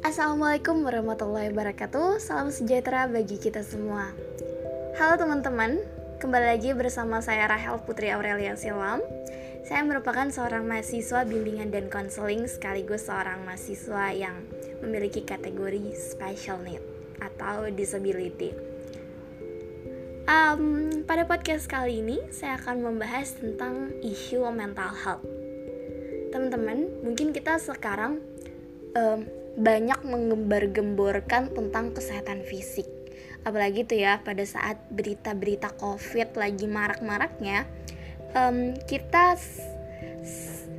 Assalamualaikum warahmatullahi wabarakatuh. Salam sejahtera bagi kita semua. Halo teman-teman Kembali lagi bersama saya Rahel Putri Aurelia Silam. Saya merupakan seorang mahasiswa bimbingan dan konseling Sekaligus seorang mahasiswa yang memiliki kategori special need Atau disability um, Pada podcast kali ini Saya akan membahas tentang isu mental health Teman-teman, mungkin kita sekarang um, banyak mengembar-gemborkan tentang kesehatan fisik. Apalagi tuh ya pada saat berita-berita COVID lagi marak-maraknya, um, kita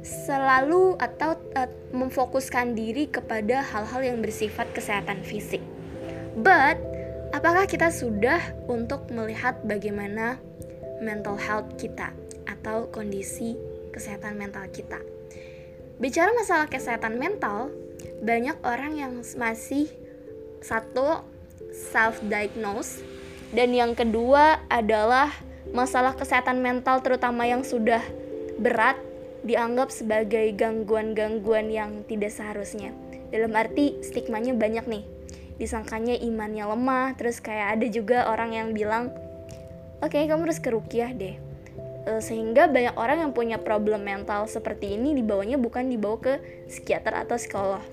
selalu atau uh, memfokuskan diri kepada hal-hal yang bersifat kesehatan fisik. But apakah kita sudah untuk melihat bagaimana mental health kita atau kondisi kesehatan mental kita? Bicara masalah kesehatan mental, banyak orang yang masih satu self diagnose dan yang kedua adalah masalah kesehatan mental terutama yang sudah berat dianggap sebagai gangguan-gangguan yang tidak seharusnya. Dalam arti stigmanya banyak nih. Disangkanya imannya lemah, terus kayak ada juga orang yang bilang, "Oke, okay, kamu harus ke rukiah deh." Eh, sehingga banyak orang yang punya problem mental seperti ini dibawanya bukan dibawa ke psikiater atau psikolog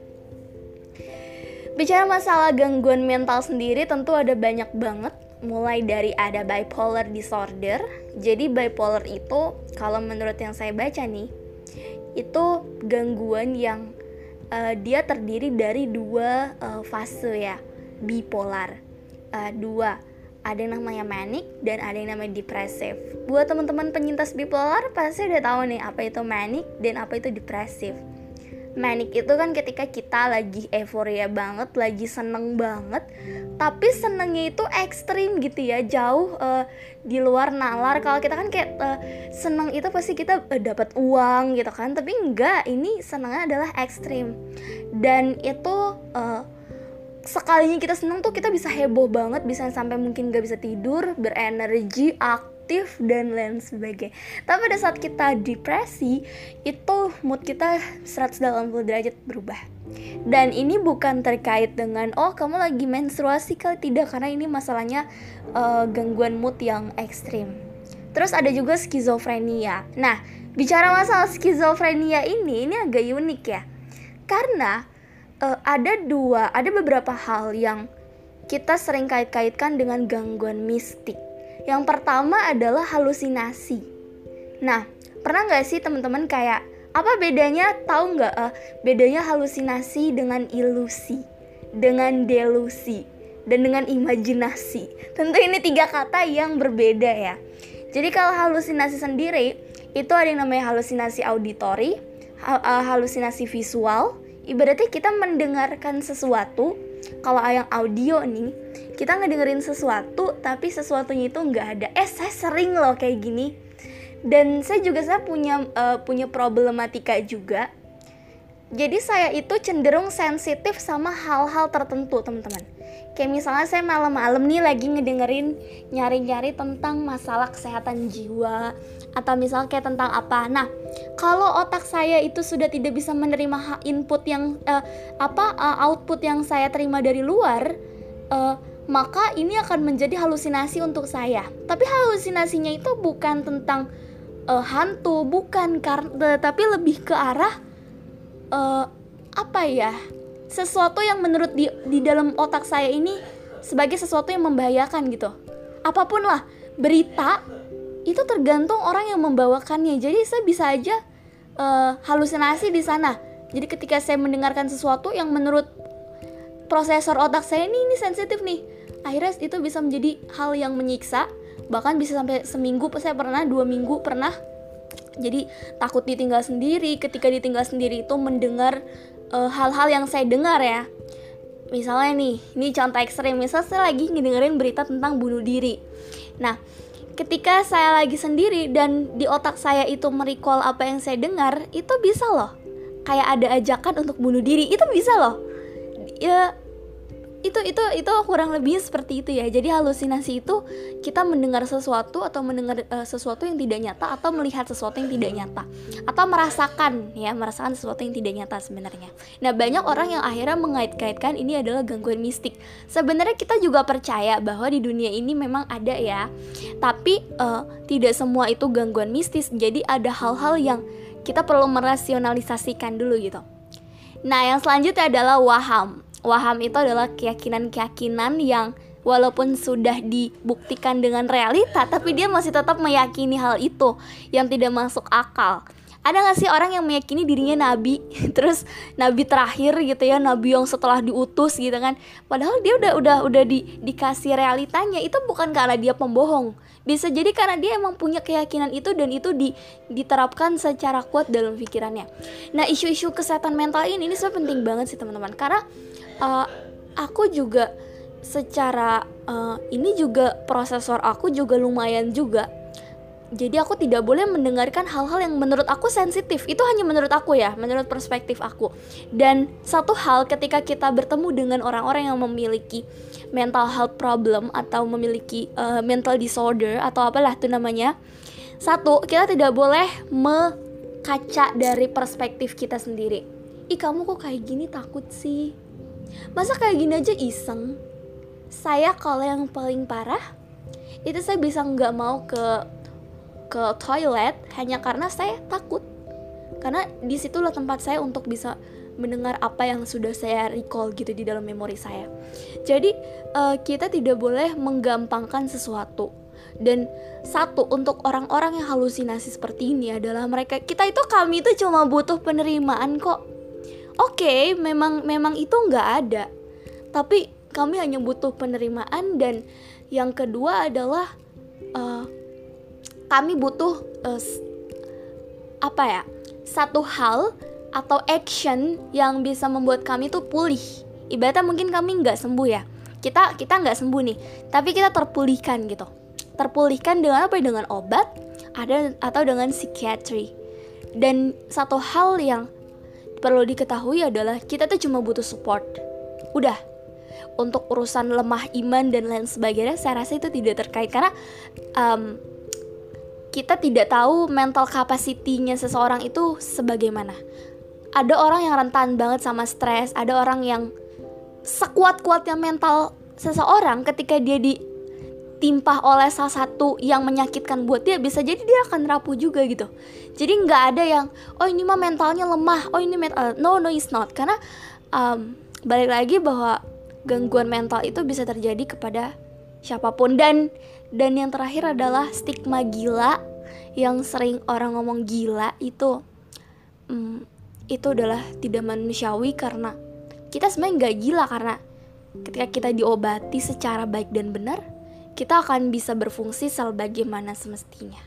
Bicara masalah gangguan mental sendiri tentu ada banyak banget mulai dari ada bipolar disorder. Jadi bipolar itu kalau menurut yang saya baca nih itu gangguan yang uh, dia terdiri dari dua uh, fase ya bipolar uh, dua ada yang namanya manic dan ada yang namanya depresif. Buat teman-teman penyintas bipolar pasti udah tahu nih apa itu manic dan apa itu depresif manic itu kan ketika kita lagi euforia banget, lagi seneng banget, tapi senengnya itu ekstrim gitu ya, jauh uh, di luar nalar. Kalau kita kan kayak uh, seneng itu pasti kita uh, dapat uang gitu kan, tapi enggak, ini senengnya adalah ekstrim. Dan itu uh, sekalinya kita seneng tuh kita bisa heboh banget, bisa sampai mungkin gak bisa tidur, berenergi, aktif aktif dan lain sebagainya. Tapi pada saat kita depresi itu mood kita 180 derajat berubah. Dan ini bukan terkait dengan oh kamu lagi menstruasi kali tidak karena ini masalahnya uh, gangguan mood yang ekstrim. Terus ada juga skizofrenia. Nah bicara masalah skizofrenia ini ini agak unik ya. Karena uh, ada dua ada beberapa hal yang kita sering kait-kaitkan dengan gangguan mistik yang pertama adalah halusinasi. Nah, pernah nggak sih teman-teman kayak apa bedanya? Tahu nggak uh, bedanya halusinasi dengan ilusi, dengan delusi, dan dengan imajinasi? Tentu ini tiga kata yang berbeda ya. Jadi kalau halusinasi sendiri itu ada yang namanya halusinasi auditori, uh, halusinasi visual. Ibaratnya kita mendengarkan sesuatu kalau yang audio nih kita ngedengerin sesuatu tapi sesuatunya itu nggak ada. Eh saya sering loh kayak gini. Dan saya juga saya punya uh, punya problematika juga jadi saya itu cenderung sensitif sama hal-hal tertentu teman-teman. Kayak misalnya saya malam-malam nih lagi ngedengerin nyari-nyari tentang masalah kesehatan jiwa atau misalnya kayak tentang apa. Nah kalau otak saya itu sudah tidak bisa menerima input yang uh, apa uh, output yang saya terima dari luar uh, maka ini akan menjadi halusinasi untuk saya. Tapi halusinasinya itu bukan tentang uh, hantu bukan karena tapi lebih ke arah uh, apa ya? Sesuatu yang menurut di di dalam otak saya ini sebagai sesuatu yang membahayakan gitu. Apa pun lah berita itu tergantung orang yang membawakannya. Jadi saya bisa aja uh, halusinasi di sana. Jadi ketika saya mendengarkan sesuatu yang menurut prosesor otak saya ini ini sensitif nih. Akhirnya itu bisa menjadi hal yang menyiksa. Bahkan bisa sampai seminggu saya pernah dua minggu pernah jadi takut ditinggal sendiri ketika ditinggal sendiri itu mendengar hal hal-hal yang saya dengar ya misalnya nih ini contoh ekstrim misal saya lagi ngedengerin berita tentang bunuh diri nah ketika saya lagi sendiri dan di otak saya itu merecall apa yang saya dengar, itu bisa loh. Kayak ada ajakan untuk bunuh diri, itu bisa loh. Ya itu itu itu kurang lebih seperti itu ya. Jadi halusinasi itu kita mendengar sesuatu atau mendengar uh, sesuatu yang tidak nyata atau melihat sesuatu yang tidak nyata. Atau merasakan ya merasakan sesuatu yang tidak nyata sebenarnya. Nah banyak orang yang akhirnya mengait-kaitkan ini adalah gangguan mistik. Sebenarnya kita juga percaya bahwa di dunia ini memang ada ya. Tapi uh, tidak semua itu gangguan mistis. Jadi ada hal-hal yang kita perlu merasionalisasikan dulu gitu. Nah yang selanjutnya adalah waham waham itu adalah keyakinan-keyakinan yang walaupun sudah dibuktikan dengan realita tapi dia masih tetap meyakini hal itu yang tidak masuk akal ada gak sih orang yang meyakini dirinya nabi? Terus nabi terakhir gitu ya nabi yang setelah diutus gitu kan. Padahal dia udah udah udah di, dikasih realitanya. Itu bukan karena dia pembohong. Bisa jadi karena dia emang punya keyakinan itu dan itu di, diterapkan secara kuat dalam pikirannya. Nah isu-isu kesehatan mental ini ini sebenarnya penting banget sih teman-teman. Karena uh, aku juga secara uh, ini juga prosesor aku juga lumayan juga jadi aku tidak boleh mendengarkan hal-hal yang menurut aku sensitif. Itu hanya menurut aku ya menurut perspektif aku. Dan satu hal ketika kita bertemu dengan orang-orang yang memiliki mental health problem atau memiliki uh, mental disorder atau apalah itu namanya satu kita tidak boleh mekaca dari perspektif kita sendiri. Ih kamu kok kayak gini? Takut sih. Masa kayak gini aja iseng? Saya kalau yang paling parah itu saya bisa nggak mau ke ke toilet hanya karena saya takut karena di situlah tempat saya untuk bisa mendengar apa yang sudah saya recall gitu di dalam memori saya. Jadi uh, kita tidak boleh menggampangkan sesuatu. Dan satu untuk orang-orang yang halusinasi seperti ini adalah mereka kita itu kami itu cuma butuh penerimaan kok oke okay, memang memang itu nggak ada tapi kami hanya butuh penerimaan dan yang kedua adalah uh, kami butuh uh, apa ya satu hal atau action yang bisa membuat kami tuh pulih. Ibaratnya mungkin kami nggak sembuh ya. Kita kita nggak sembuh nih tapi kita terpulihkan gitu. Terpulihkan dengan apa? Dengan obat ada atau dengan psikiatri. Dan satu hal yang perlu diketahui adalah kita tuh cuma butuh support. Udah. Untuk urusan lemah iman dan lain sebagainya, saya rasa itu tidak terkait. Karena um, kita tidak tahu mental capacity-nya seseorang itu sebagaimana. Ada orang yang rentan banget sama stres, ada orang yang sekuat-kuatnya mental seseorang ketika dia di ditimpa oleh salah satu yang menyakitkan buat dia bisa jadi dia akan rapuh juga gitu. Jadi nggak ada yang oh ini mah mentalnya lemah. Oh ini mental no no it's not. Karena um, balik lagi bahwa gangguan mental itu bisa terjadi kepada siapa pun dan dan yang terakhir adalah stigma gila yang sering orang ngomong gila itu um, itu adalah tidak manusiawi karena kita sebenarnya nggak gila karena ketika kita diobati secara baik dan benar kita akan bisa berfungsi sebagaimana semestinya.